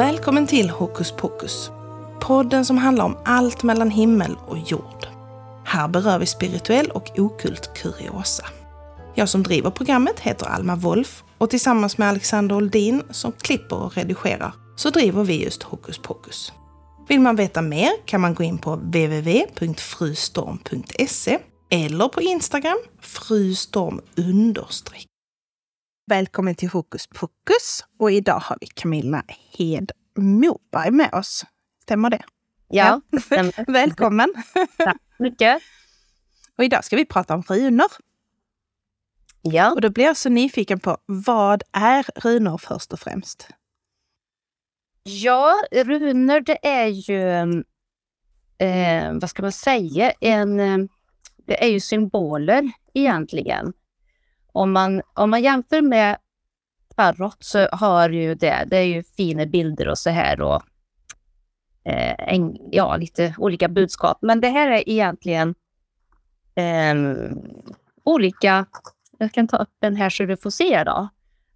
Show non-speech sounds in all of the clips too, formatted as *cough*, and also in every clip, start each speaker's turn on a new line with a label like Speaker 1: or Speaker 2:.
Speaker 1: Välkommen till Hokus Pokus. Podden som handlar om allt mellan himmel och jord. Här berör vi spirituell och okult kuriosa. Jag som driver programmet heter Alma Wolf och tillsammans med Alexander Oldin som klipper och redigerar så driver vi just Hokus Pokus. Vill man veta mer kan man gå in på www.frustorm.se eller på Instagram frustorm understreck. Välkommen till Hokus Pokus och idag har vi Camilla Hed Moberg med oss. Stämmer det?
Speaker 2: Ja,
Speaker 1: Ja.
Speaker 2: stämmer. *laughs*
Speaker 1: Välkommen!
Speaker 2: Tack mycket.
Speaker 1: Och idag ska vi prata om runor.
Speaker 2: Ja,
Speaker 1: Och då blir jag så nyfiken på vad är runor först och främst?
Speaker 2: ja runor det är ju, eh, vad ska man säga, en, eh, det är ju symboler egentligen. Om man, om man jämför med tarot så har ju det, det är ju fina bilder och så här och eh, en, ja, lite olika budskap. Men det här är egentligen eh, olika, jag kan ta upp den här så du får se då.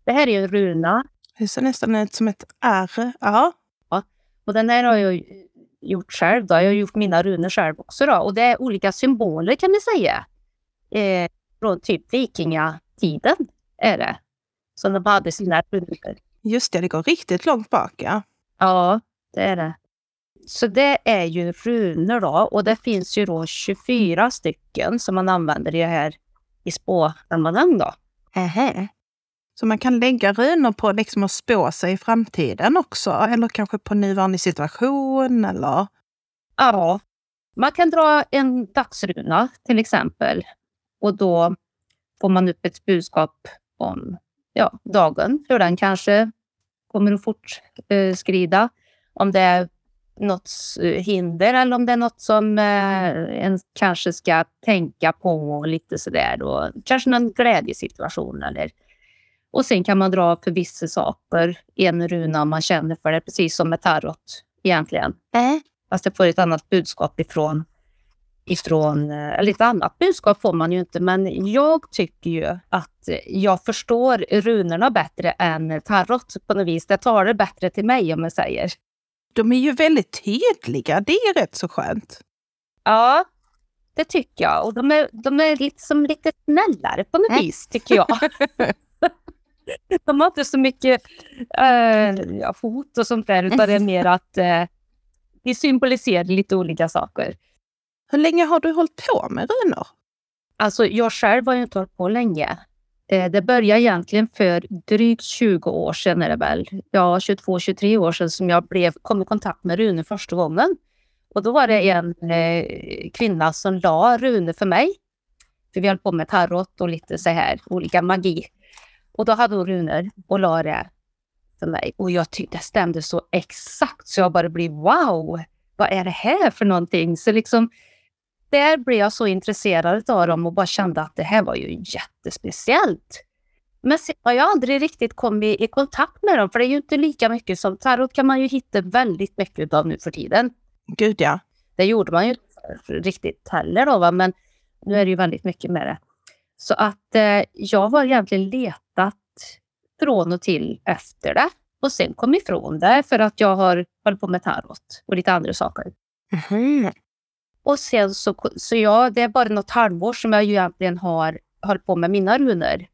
Speaker 2: Det här är ju en runa
Speaker 1: Det ser nästan ut som ett R. Ja.
Speaker 2: Och den här har jag gjort själv. Då. Jag har gjort mina runor själv också. Då. Och det är olika symboler kan vi säga. Eh, från typ vikingatiden är det. Som de hade sina runor.
Speaker 1: Just det, det går riktigt långt bak. Ja.
Speaker 2: Ja, det är det. Så det är ju runor då. Och det finns ju då 24 stycken som man använder i det här i spåsammanhang då.
Speaker 1: Ähä. Så man kan lägga runor på liksom att spå sig i framtiden också? Eller kanske på nuvarande situation? Eller?
Speaker 2: Ja, man kan dra en dagsruna till exempel. Och då får man upp ett budskap om ja, dagen, hur den kanske kommer att fortskrida. Om det är något eh, hinder eller om det är något som eh, en kanske ska tänka på lite sådär. Då. Kanske någon glädjesituation eller och sen kan man dra för vissa saker en runa om man känner för det, precis som med tarot egentligen.
Speaker 1: Äh.
Speaker 2: Fast det får ett annat budskap ifrån, ifrån eh, eller ett annat budskap får man ju inte, men jag tycker ju att jag förstår runorna bättre än tarot på något vis. Det det bättre till mig om jag säger.
Speaker 1: De är ju väldigt tydliga. Det är rätt så skönt.
Speaker 2: Ja, det tycker jag. Och de är, de är liksom lite snällare på något
Speaker 1: Nej.
Speaker 2: vis, *laughs* tycker jag. *laughs* de har inte så mycket eh, ja, hot och sånt där, utan det är mer att eh, de symboliserar lite olika saker.
Speaker 1: Hur länge har du hållit på med runor?
Speaker 2: Alltså jag själv har ju inte hållit på länge. Eh, det började egentligen för drygt 20 år sedan är det väl. Ja, 22-23 år sedan som jag blev, kom i kontakt med runor första gången. Och då var det en eh, kvinna som la runor för mig. För vi höll på med tarot och lite så här olika magi. Och då hade hon runor och la det för mig. Och jag tyckte det stämde så exakt så jag bara blev wow, vad är det här för någonting? Så liksom där blev jag så intresserad av dem och bara kände att det här var ju jättespeciellt. Men sen har jag aldrig riktigt kommit i kontakt med dem, för det är ju inte lika mycket som tarot kan man ju hitta väldigt mycket av nu för tiden.
Speaker 1: Gud ja.
Speaker 2: Det gjorde man ju riktigt heller då, va? men nu är det ju väldigt mycket med det. Så att eh, jag har egentligen letat från och till efter det och sen kom ifrån det för att jag har hållit på med tarot och lite andra saker.
Speaker 1: Mhm.
Speaker 2: Och sen så, så ja, det är bara något halvår som jag ju egentligen har hållit på med mina runor.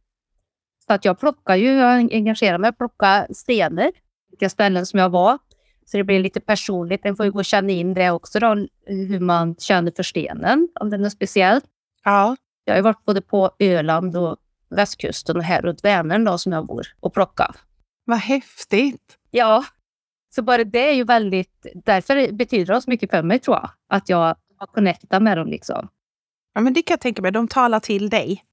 Speaker 2: Så att jag plockar ju, jag engagerar mig, plockar stenar, vilka ställen som jag var. Så det blir lite personligt. En får ju gå och känna in det också då, hur man känner för stenen, om det är något speciellt.
Speaker 1: Ja.
Speaker 2: Jag har varit både på Öland och västkusten och här runt Vänern då som jag bor och plockat.
Speaker 1: Vad häftigt.
Speaker 2: Ja, så bara det är ju väldigt, därför betyder det så mycket för mig tror jag. Att jag har connectat med dem liksom.
Speaker 1: Ja, men det kan jag tänka mig. De talar till dig.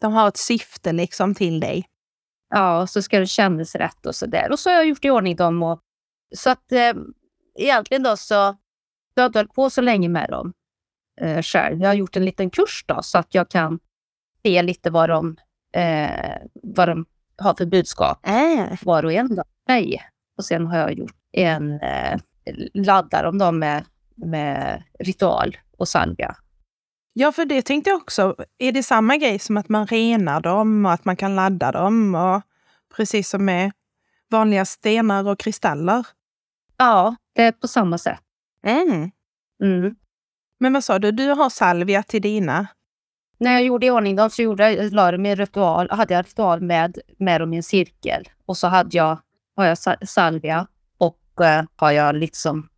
Speaker 1: De har ett syfte liksom till dig.
Speaker 2: Ja, så ska det kännas rätt och så där. Och så har jag gjort i ordning dem. Och, så att eh, egentligen då så jag har inte hållit på så länge med dem eh, själv. Jag har gjort en liten kurs då så att jag kan se lite vad de, eh, vad de har för budskap
Speaker 1: Äh.
Speaker 2: var och en. Då. Nej. Och sen har jag gjort en eh, laddar om dem med, med ritual och salvia.
Speaker 1: Ja, för det tänkte jag också. Är det samma grej som att man renar dem och att man kan ladda dem? Och precis som med vanliga stenar och kristaller?
Speaker 2: Ja, det är på samma sätt.
Speaker 1: Mm.
Speaker 2: Mm.
Speaker 1: Men vad sa du, du har salvia till dina?
Speaker 2: När jag gjorde i ordning dem så gjorde jag, la en ritual, hade jag ritual med, med dem i en cirkel. Och så hade jag, har jag sa- salvia och eh, har jag liksom,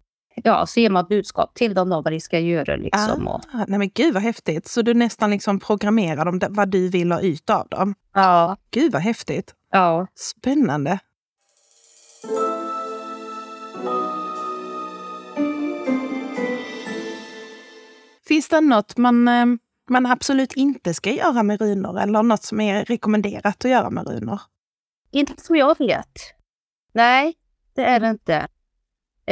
Speaker 2: ja, så ger man budskap till dem då vad de ska göra liksom. Och,
Speaker 1: Ah, nej men gud vad häftigt. Så du nästan liksom programmerar dem, vad du vill ha ut av dem.
Speaker 2: ja,
Speaker 1: Gud vad häftigt.
Speaker 2: ja.
Speaker 1: Spännande. Finns det något man, eh, man absolut inte ska göra med runor eller något som är rekommenderat att göra med runor?
Speaker 2: Inte som jag vet. Nej, det är det inte.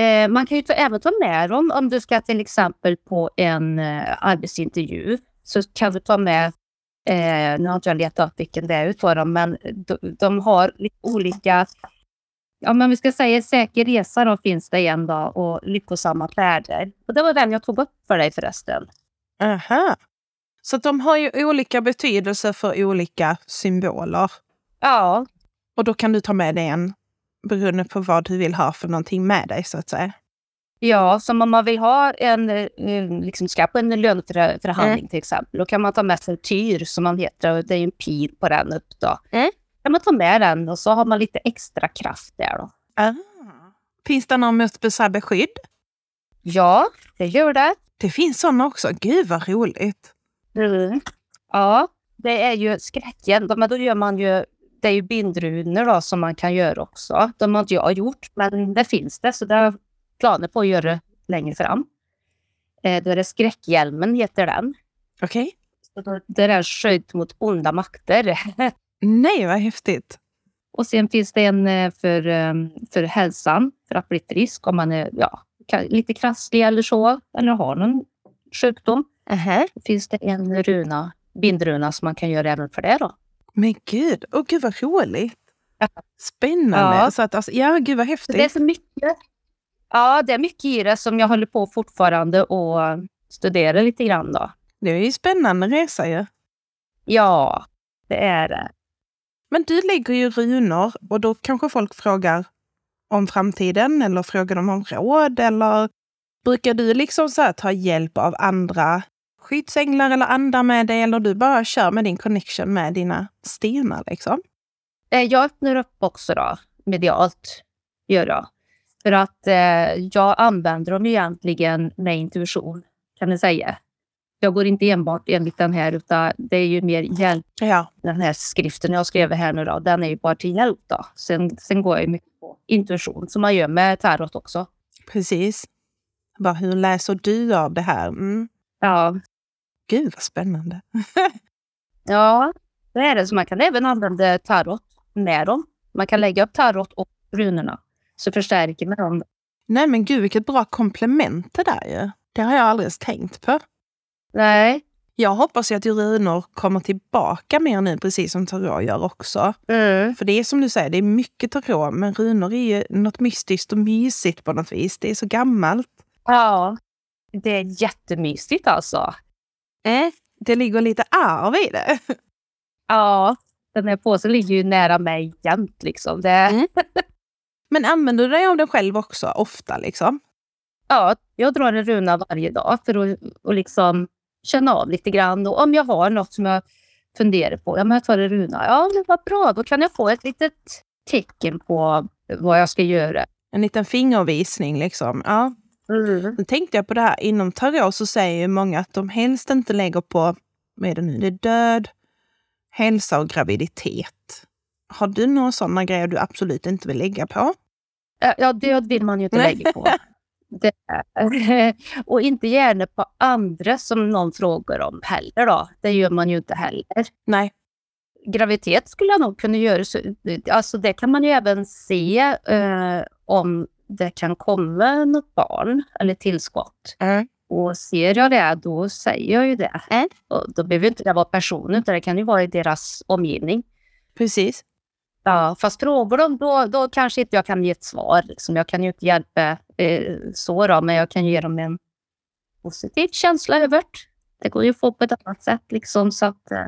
Speaker 2: Eh, man kan ju ta, även ta med dem om du ska till exempel på en eh, arbetsintervju. Så kan du ta med, eh, nu har inte jag letat upp vilken det är utav dem, men de, de har lite olika, ja men vi ska säga säker resa då finns det en dag och lyckosamma färder. Och det var den jag tog upp för dig förresten.
Speaker 1: Aha. Så de har ju olika betydelse för olika symboler.
Speaker 2: Ja,
Speaker 1: Och då kan du ta med dig en beroende på vad du vill ha för någonting med dig så att säga.
Speaker 2: Ja, som om man vill ha en, eh, liksom ska på en löneförhandling till exempel, då kan man ta med sig tyr som man heter och det är en pil på den upp då.
Speaker 1: Mm.
Speaker 2: kan man ta med den och så har man lite extra kraft där då.
Speaker 1: Ah. Finns det någon mot besvär beskydd?
Speaker 2: Ja, det gör det.
Speaker 1: Det finns sådana också. Gud vad roligt.
Speaker 2: Mm. Ja, det är ju skräcken. Men då gör man ju, det är ju bindrunor då som man kan göra också. De har inte jag gjort, men det finns det. Så det har jag planer på att göra längre fram. Eh, då är det skräckhjälmen heter den.
Speaker 1: Okej.
Speaker 2: Då, det är skydd mot onda makter. *laughs*
Speaker 1: Nej, vad häftigt.
Speaker 2: Och sen finns det en eh, för, eh, för hälsan, för att bli frisk om man är ja, lite krasslig eller så, eller har någon sjukdom. Då finns det en runa, bindruna som man kan göra även för det då.
Speaker 1: Men gud, åh gud vad roligt. Spännande.
Speaker 2: Ja.
Speaker 1: Så att, alltså, ja, gud vad
Speaker 2: Så det är
Speaker 1: häftigt.
Speaker 2: så mycket. Ja, det är mycket i det som jag håller på fortfarande och studera lite grann då.
Speaker 1: Det är ju spännande resa ju.
Speaker 2: Ja, det är det.
Speaker 1: Men du lägger ju runor och då kanske folk frågar om framtiden eller frågar de om råd eller brukar du liksom så här ta hjälp av andra skyddsänglar eller andar med dig eller du bara kör med din connection med dina stenar liksom?
Speaker 2: Eh, Jag öppnar upp också då, medialt, gör jag. För att eh, jag använder dem egentligen med intuition, kan jag säga. Jag går inte enbart enligt den här, utan det är ju mer hjälp.
Speaker 1: Ja,
Speaker 2: Den här skriften jag skrev här nu då, den är ju bara till hjälp då. Sen, sen går jag mycket på intuition, som man gör med tarot också.
Speaker 1: precis. Bara, hur läser du av det här? Mm.
Speaker 2: Ja,
Speaker 1: Gud vad spännande. *laughs*
Speaker 2: ja det är det. Så man kan även använda tarot med dem. Man kan lägga upp tarot och runorna, så förstärker man dem.
Speaker 1: Nej men gud vilket bra komplement det där ju. Det har jag aldrig ens tänkt på.
Speaker 2: Nej.
Speaker 1: Jag hoppas ju att runor kommer tillbaka mer nu, precis som tarot gör också.
Speaker 2: Mm.
Speaker 1: För det är som du säger, det är mycket tarot, men runor är ju något mystiskt och mysigt på något vis. Det är så gammalt.
Speaker 2: Ja, det är jättemysigt alltså.
Speaker 1: Det ligger lite arv i det. *laughs*
Speaker 2: Ja, den här påsen ligger ju nära mig jämt liksom. Det,
Speaker 1: Mm. Men använder du dig av den själv också, ofta liksom?
Speaker 2: Ja, jag drar en runa varje dag för att och liksom känna av lite grann. Och om jag har något som jag funderar på, ja men jag tar en runa. Ja, men vad bra, då kan jag få ett litet tecken på vad jag ska göra.
Speaker 1: En liten fingervisning liksom. Ja.
Speaker 2: Mm.
Speaker 1: Nu tänkte jag på det här, inom tarot så säger ju många att de helst inte lägger på, vad är det nu, det är död, hälsa och graviditet. Har du några sådana grejer du absolut inte vill lägga på?
Speaker 2: Ja, död vill man ju inte lägga på. Det, *laughs* och inte gärna på andra som någon frågar om heller då. Det gör man ju inte heller.
Speaker 1: Nej.
Speaker 2: graviditet skulle jag nog kunna göra. Så, alltså det kan man ju även se eh, om det kan komma något barn eller tillskott. Och ser jag det, då säger jag ju det.
Speaker 1: Mm.
Speaker 2: Och då behöver inte det vara personen, utan det kan ju vara i deras omgivning.
Speaker 1: Precis.
Speaker 2: Ja, fast frågar de, då, då kanske inte jag kan ge ett svar. Liksom. Jag kan ju inte hjälpa eh, så, då, men jag kan ge dem en positiv känsla över det. Det går ju att få på ett annat sätt, liksom, så att eh,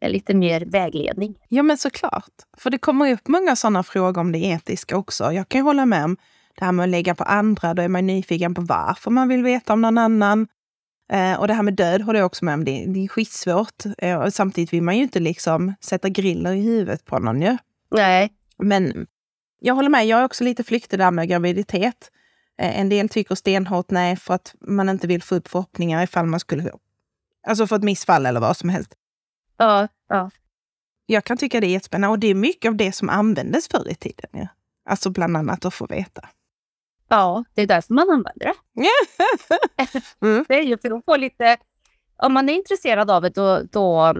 Speaker 2: det är lite mer vägledning.
Speaker 1: Ja men såklart. För det kommer upp många sådana frågor om det etiska också. Jag kan ju hålla med om Det här med att lägga på andra, då är man nyfiken på varför man vill veta om någon annan. Eh, och det här med död håller jag också med om. Det, det är skitsvårt. Eh, och samtidigt vill man ju inte liksom sätta griller i huvudet på någon ju.
Speaker 2: Nej.
Speaker 1: Men jag håller med, jag är också lite flyktig där med graviditet. Eh, en del tycker stenhårt nej för att man inte vill få upp förhoppningar ifall man skulle... Alltså få ett missfall eller vad som helst.
Speaker 2: Ja, ja.
Speaker 1: Jag kan tycka det är jättespännande och det är mycket av det som användes förr i tiden. Ja. Alltså bland annat att få veta.
Speaker 2: Ja, det är därför man använder det. *laughs* mm. Det är ju för att få lite... Om man är intresserad av det, då, då...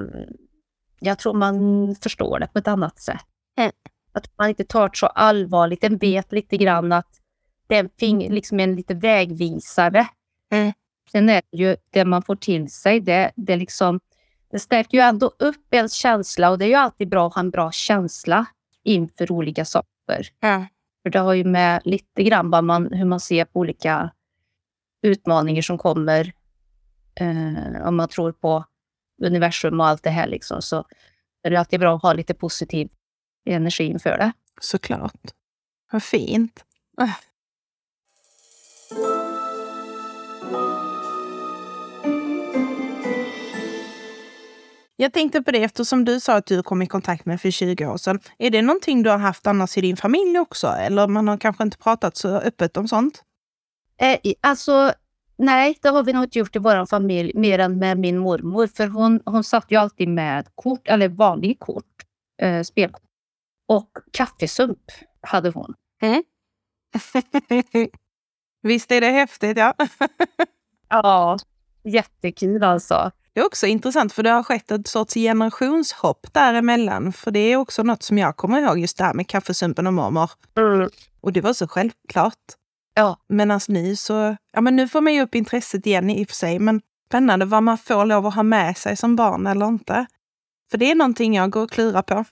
Speaker 2: Jag tror man förstår det på ett annat sätt. Mm. Att man inte tar det så allvarligt. En vet lite grann att det är en, liksom en lite vägvisare. Mm. Sen är det ju det man får till sig, det, det, liksom, det stärker ju ändå upp ens känsla och det är ju alltid bra att ha en bra känsla inför olika saker. Mm. För det har ju med lite grann vad man, hur man ser på olika utmaningar som kommer. Eh, om man tror på universum och allt det här liksom, så är det alltid bra att ha lite positiv energi inför det.
Speaker 1: Såklart. Vad fint. Jag tänkte på det eftersom du sa att du kom i kontakt med för 20 år sedan. Är det någonting du har haft annars i din familj också? Eller man har kanske inte pratat så öppet om sånt?
Speaker 2: Eh, alltså, nej, det har vi nog inte gjort i vår familj mer än med min mormor. För hon, hon satt ju alltid med kort, eller vanliga kort, eh, spelkort. Och kaffesump hade hon. Mm. *laughs*
Speaker 1: Visst är det häftigt, ja. *laughs*
Speaker 2: ja, jättekul alltså.
Speaker 1: Det är också intressant för det har skett ett sorts generationshopp däremellan. För det är också något som jag kommer ihåg, just det här med kaffesumpen och mormor. Mm. Och det var så självklart.
Speaker 2: Ja.
Speaker 1: Men alltså nu så, ja men nu får man ju upp intresset igen i och för sig. Men spännande vad man får lov att ha med sig som barn eller inte. För det är någonting jag går och klurar på.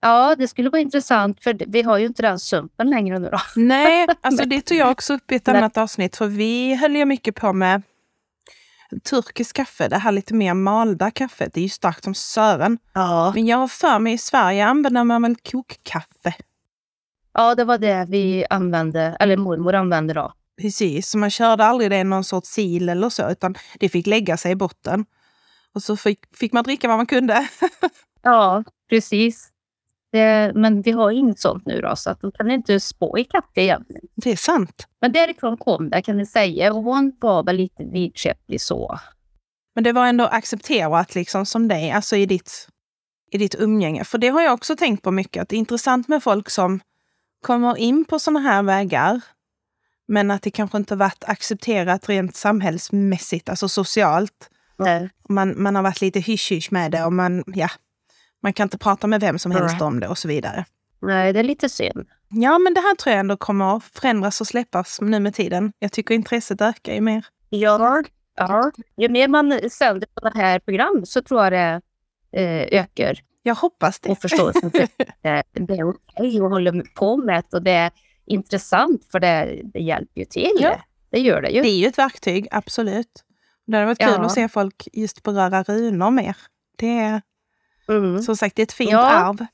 Speaker 2: Ja, det skulle vara intressant för vi har ju inte den sumpen längre nu då.
Speaker 1: Nej, *laughs* alltså det tog jag också upp i ett annat avsnitt för vi höll ju mycket på med turkisk kaffe, det här lite mer malda kaffet. Det är ju starkt som sören.
Speaker 2: Ja.
Speaker 1: Men jag har för mig i Sverige använder man väl kokkaffe?
Speaker 2: Ja, det var det vi använde, eller mormor använde då.
Speaker 1: Precis, så man körde aldrig det i någon sorts sil eller så, utan det fick lägga sig i botten. Och så fick, fick man dricka vad man kunde. *laughs*
Speaker 2: ja, precis. Det, men vi har inget sånt nu då, så att de kan inte spå i kaffe egentligen.
Speaker 1: Det är sant.
Speaker 2: Men därifrån kom det kan ni säga. Och hon var väl lite vidskeplig så.
Speaker 1: Men det var ändå accepterat liksom som dig, alltså i ditt, i ditt umgänge. För det har jag också tänkt på mycket, att det är intressant med folk som kommer in på sådana här vägar, men att det kanske inte varit accepterat rent samhällsmässigt, alltså socialt.
Speaker 2: Nej.
Speaker 1: Man, man har varit lite hysch-hysch med det och man, ja, man kan inte prata med vem som helst om det och så vidare.
Speaker 2: Nej, det är lite synd.
Speaker 1: Ja, men det här tror jag ändå kommer att förändras och släppas nu med tiden. Jag tycker intresset ökar ju mer.
Speaker 2: Ja, ja. ju mer man sänder på det här program så tror jag det eh, ökar.
Speaker 1: Jag hoppas det.
Speaker 2: Och förståelsen för *laughs* det, det är okej att hålla på med och det är intressant för det, det hjälper ju till. Ja. Det gör det ju.
Speaker 1: Det är ju ett verktyg, absolut. Det hade varit kul ja. att se folk just beröra runor mer. Det Mm. Som sagt, det är ett fint ja. arv.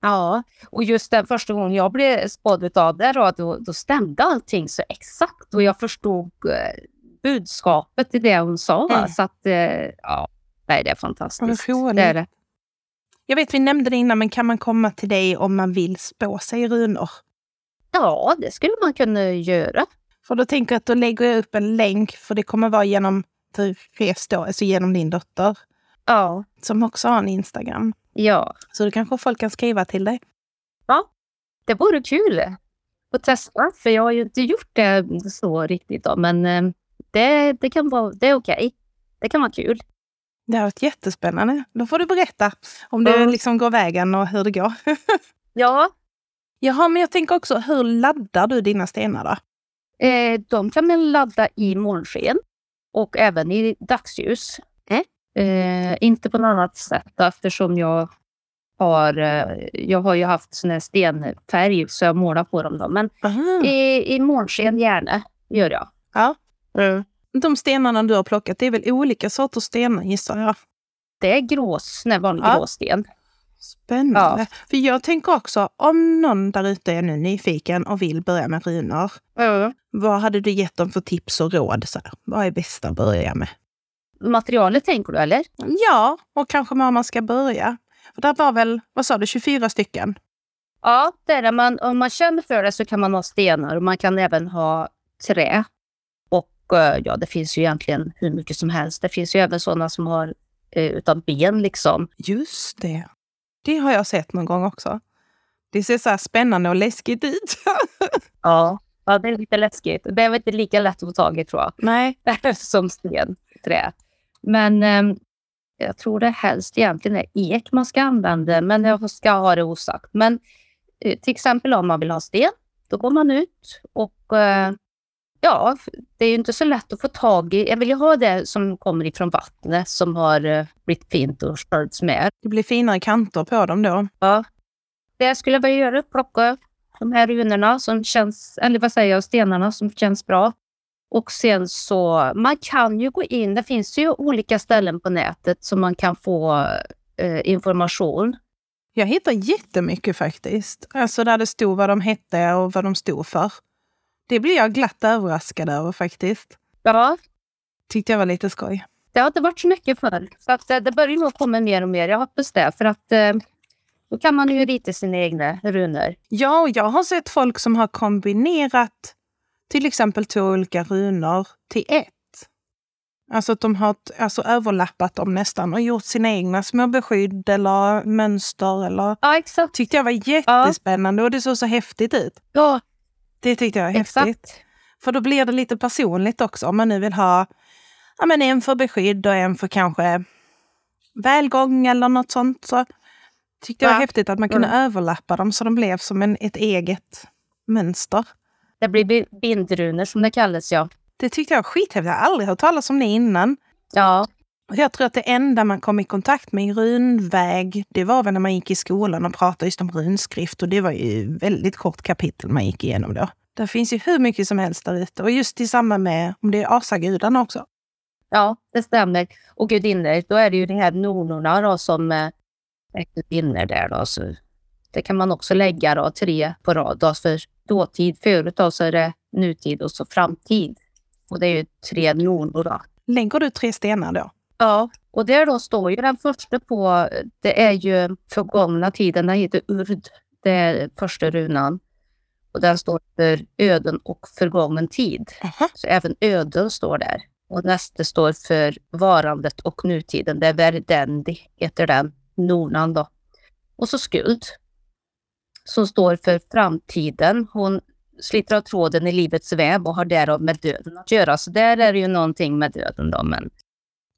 Speaker 2: Ja, och just den första gången jag blev spådd av det då, då, då stämde allting så exakt och jag förstod eh, budskapet i det hon sa. Mm. Så att, eh, ja, nej, det är fantastiskt. Det är det.
Speaker 1: Jag vet, vi nämnde det innan, men kan man komma till dig om man vill spå sig runor?
Speaker 2: Ja, det skulle man kunna göra.
Speaker 1: För då tänker jag att då lägger jag upp en länk, för det kommer vara genom Therese då, alltså genom din dotter.
Speaker 2: Ja.
Speaker 1: Som också har en Instagram.
Speaker 2: Ja.
Speaker 1: Så då kanske folk kan skriva till dig.
Speaker 2: Ja, det vore kul att testa. För jag har ju inte gjort det så riktigt då. Men eh, det, det kan vara, det är okej. Okay. Det kan vara kul.
Speaker 1: Det har varit jättespännande. Då får du berätta om det mm. liksom går vägen och hur det går. *laughs*
Speaker 2: ja.
Speaker 1: Jaha, men jag tänker också, hur laddar du dina stenar då?
Speaker 2: Eh, de kan man ladda i månsken och även i dagsljus. Eh, inte på något annat sätt eftersom jag har, eh, jag har ju haft sån här stenfärg så jag målar på dem då. Men i, i månsken gärna gör jag.
Speaker 1: Ja. Mm. De stenarna du har plockat, det är väl olika sorters stenar gissar jag?
Speaker 2: Det är grås, vanlig ja. gråsten.
Speaker 1: Spännande. För jag tänker också, om någon där ute är nu nyfiken och vill börja med runor,
Speaker 2: Mm.
Speaker 1: vad hade du gett dem för tips och råd? Så här? Vad är bäst att börja med?
Speaker 2: Materialet tänker du eller?
Speaker 1: Ja, och kanske var man ska börja. För där var väl, vad sa du, 24 stycken?
Speaker 2: Ja, det är det. Man, om man känner för det så kan man ha stenar och man kan även ha trä. Och eh, ja, det finns ju egentligen hur mycket som helst. Det finns ju även sådana som har eh, utav ben liksom.
Speaker 1: Just det. Det har jag sett någon gång också. Det ser så här spännande och läskigt ut. *laughs*
Speaker 2: Ja. ja, det är lite läskigt. Det är väl inte lika lätt att få tag i tror jag.
Speaker 1: Nej. *laughs*
Speaker 2: som sten, trä. Men eh, jag tror det helst egentligen är ek man ska använda, men jag ska ha det osagt. Men eh, till exempel om man vill ha sten, då går man ut och eh, ja, det är ju inte så lätt att få tag i. Jag vill ju ha det som kommer ifrån vattnet som har eh, blivit fint och sköljts med.
Speaker 1: Det blir finare kanter på dem då.
Speaker 2: Ja. Det jag skulle vilja göra är att plocka de här runorna som känns, eller vad säger jag, stenarna som känns bra. Och sen så, man kan ju gå in, det finns ju olika ställen på nätet som man kan få eh, information.
Speaker 1: Jag hittar jättemycket faktiskt. Alltså där det stod vad de hette och vad de stod för. Det blir jag glatt överraskad över faktiskt.
Speaker 2: Ja,
Speaker 1: Tyckte jag var lite skoj.
Speaker 2: det har inte varit så mycket förr. Så att, eh, det börjar nog komma mer och mer. Jag hoppas det. För att eh, då kan man ju rita sina egna runor.
Speaker 1: Ja, och jag har sett folk som har kombinerat till exempel två olika runor till ett. Alltså att de har alltså, överlappat dem nästan och gjort sina egna små beskydd eller mönster. Eller...
Speaker 2: Ja, exakt.
Speaker 1: tyckte jag var jättespännande och det såg så häftigt ut.
Speaker 2: Ja,
Speaker 1: Det tyckte jag var häftigt.
Speaker 2: exakt.
Speaker 1: För då blir det lite personligt också om man nu vill ha ja, men en för beskydd och en för kanske välgång eller något sånt. Så tyckte jag var
Speaker 2: Ja.
Speaker 1: häftigt att man kunde
Speaker 2: Mm.
Speaker 1: överlappa dem så de blev som en, ett eget mönster.
Speaker 2: Det blir bi- bindrunor som det kallas, ja.
Speaker 1: Det tyckte jag var skithäftigt. Jag har aldrig hört talas om det innan.
Speaker 2: Ja,
Speaker 1: Jag tror att det enda man kom i kontakt med i runväg, det var väl när man gick i skolan och pratade just om runskrift. Och det var ju väldigt kort kapitel man gick igenom då. Det finns ju hur mycket som helst där ute. Och just i samband med, om det är asagudarna också.
Speaker 2: Ja, det stämmer. Och gudinnor, då är det ju de här nornorna då som eh, är gudinnor där då. Så det kan man också lägga då, tre på rad. Då, för dåtid, förut då, så är det nutid och så framtid. Och det är ju tre nornor då.
Speaker 1: Lägger du tre stenar då?
Speaker 2: Ja, och där då står ju den första på, det är ju förgångna tiden, den heter Urd. Det är första runan. Och den står för öden och förgången tid.
Speaker 1: Aha.
Speaker 2: Så även öden står där. Och nästa står för varandet och nutiden. Det är verdendi, heter den nornan då. Och så skuld. Som står för framtiden. Hon sliter av tråden i livets väv och har därav med döden att göra. Så där är det ju någonting med döden då. Men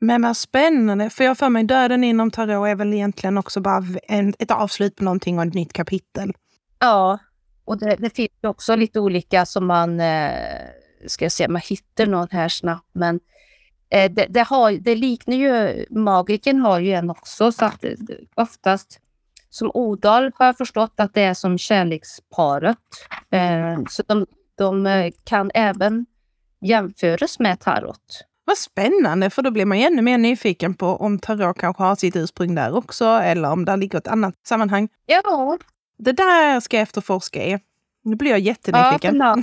Speaker 1: Men vad spännande, för jag för mig döden inom tarot är väl egentligen också bara en, ett avslut på någonting och ett nytt kapitel.
Speaker 2: ja, och det, det finns ju också lite olika som man, eh, ska jag säga, man hittar någon här snabbt. Men eh, det, det, har, det liknar ju, magiken har ju en också. Så att eh, oftast som Odal har jag förstått att det är som kärleksparet. Eh, så de, de eh, kan även jämföras med tarot.
Speaker 1: Vad spännande, för då blir man ju ännu mer nyfiken på om tarot kanske har sitt ursprung där också, eller om där ligger ett annat sammanhang.
Speaker 2: Ja,
Speaker 1: Det där ska jag efterforska i. Nu blir jag
Speaker 2: ja,
Speaker 1: jättenyfiken.
Speaker 2: ja.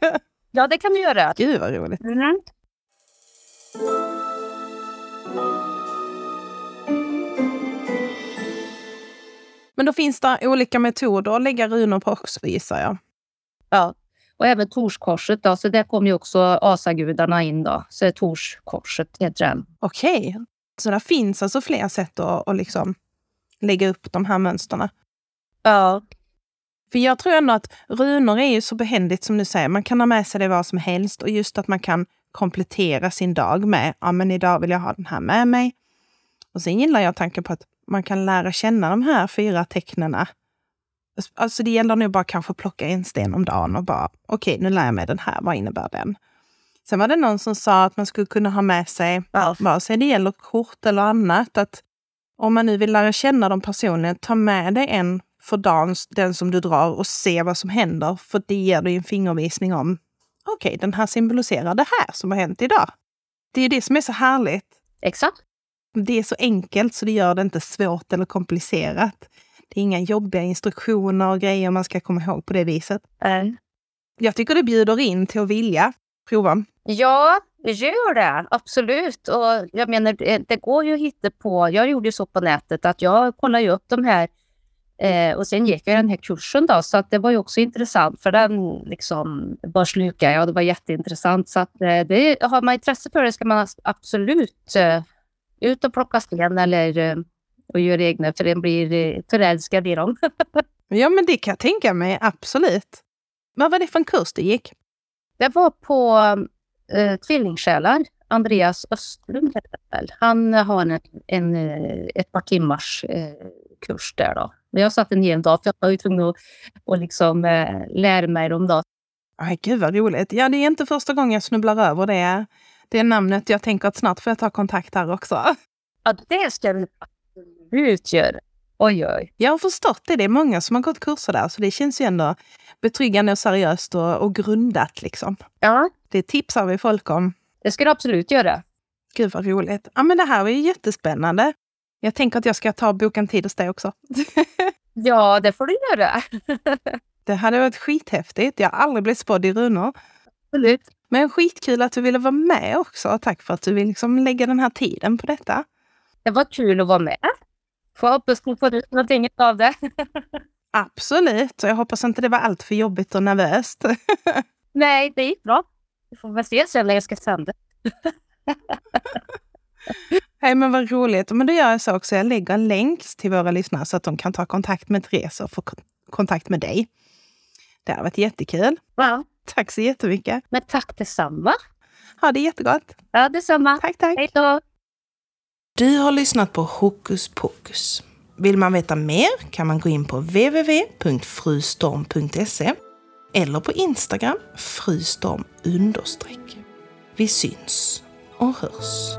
Speaker 2: *laughs* ja, det kan du göra.
Speaker 1: Gud vad roligt.
Speaker 2: Mm.
Speaker 1: Men då finns det olika metoder att lägga runor på också gissar jag.
Speaker 2: Ja, och även Torskorset då, så där kommer ju också asagudarna in då. Så Torskorset heter den.
Speaker 1: Okej, så det finns alltså fler sätt att, att liksom lägga upp de här mönsterna.
Speaker 2: Ja,
Speaker 1: För jag tror ändå att runor är ju så behändigt som du säger. Man kan ha med sig det vad som helst och just att man kan komplettera sin dag med, ja men idag vill jag ha den här med mig. Och sen gillar jag tanken på att man kan lära känna de här fyra tecknena. Alltså det gäller nu bara kanske plocka en sten om dagen och bara, okej nu lär jag mig den här, vad innebär den? Sen var det någon som sa att man skulle kunna ha med sig,
Speaker 2: ja,
Speaker 1: vare sig det gäller kort eller annat, att om man nu vill lära känna dem personligen, ta med dig en för dagen, den som du drar och se vad som händer. För det ger dig en fingervisning om, okej, den här symboliserar det här som har hänt idag. Det är det som är så härligt.
Speaker 2: exakt.
Speaker 1: Det är så enkelt så det gör det inte svårt eller komplicerat. Det är inga jobbiga instruktioner och grejer man ska komma ihåg på det viset.
Speaker 2: Nej.
Speaker 1: Jag tycker det bjuder in till att vilja prova.
Speaker 2: Ja, det gör det. Absolut. Och jag menar, det, går ju att hitta på. Jag gjorde ju så på nätet att jag kollade upp de här eh, och sen gick jag den här kursen då, så att det var ju också intressant för den liksom bara slukade jag och det var jätteintressant. Så att eh, det, har man intresse för det ska man absolut eh, ut och plocka sten eller eh, och göra egna för en blir eh, förälskad i dem. *laughs*
Speaker 1: Ja, men det kan jag tänka mig, absolut. Vad var det för en kurs du gick?
Speaker 2: Det var på eh, Tvillingsjälar. Andreas Östlund heter väl. Han har en, en, eh, ett par timmars eh, kurs där då. Men Jag satt en hel dag för jag var ju tvungen att, att liksom, eh, lära mig dem då.
Speaker 1: Aj, gud vad roligt. Ja, det är inte första gången jag snubblar över det, det namnet. Jag tänker att snart får jag ta kontakt där också.
Speaker 2: Ja, det ska vi absolut göra. Oj, oj.
Speaker 1: Jag har förstått det. Det är många som har gått kurser där, så det känns ju ändå betryggande och seriöst och, och grundat. Liksom.
Speaker 2: Ja,
Speaker 1: Det tipsar vi folk om.
Speaker 2: det ska du absolut göra.
Speaker 1: Gud vad roligt. Ja, men det här var ju jättespännande. Jag tänker att jag ska ta och boka en tid hos dig också. *laughs*
Speaker 2: Ja, det får du göra. *laughs*
Speaker 1: det hade varit skithäftigt. Jag har aldrig blivit spådd i runor.
Speaker 2: Absolut.
Speaker 1: Men skitkul att du ville vara med också. Tack för att du vill liksom lägga den här tiden på detta.
Speaker 2: Det var kul att vara med. Får hoppas ni får ut någonting av det. *laughs*
Speaker 1: Absolut. Jag hoppas inte det var allt för jobbigt och nervöst. *laughs*
Speaker 2: Nej, det gick bra. Vi får väl se sen när jag ska sända. *laughs*
Speaker 1: Nej, men vad roligt. Men då gör jag så också. Jag lägger en länk till våra lyssnare så att de kan ta kontakt med Therese och få kon- kontakt med dig. Det har varit jättekul.
Speaker 2: Ja, *laughs*
Speaker 1: Tack så jättemycket.
Speaker 2: men tack detsamma.
Speaker 1: Ha det jättegott.
Speaker 2: Ja, detsamma.
Speaker 1: Tack, tack.
Speaker 2: Hej då.
Speaker 1: Du har lyssnat på Hokus pokus. Vill man veta mer kan man gå in på www.frustorm.se eller på Instagram frustorm. Vi syns och hörs.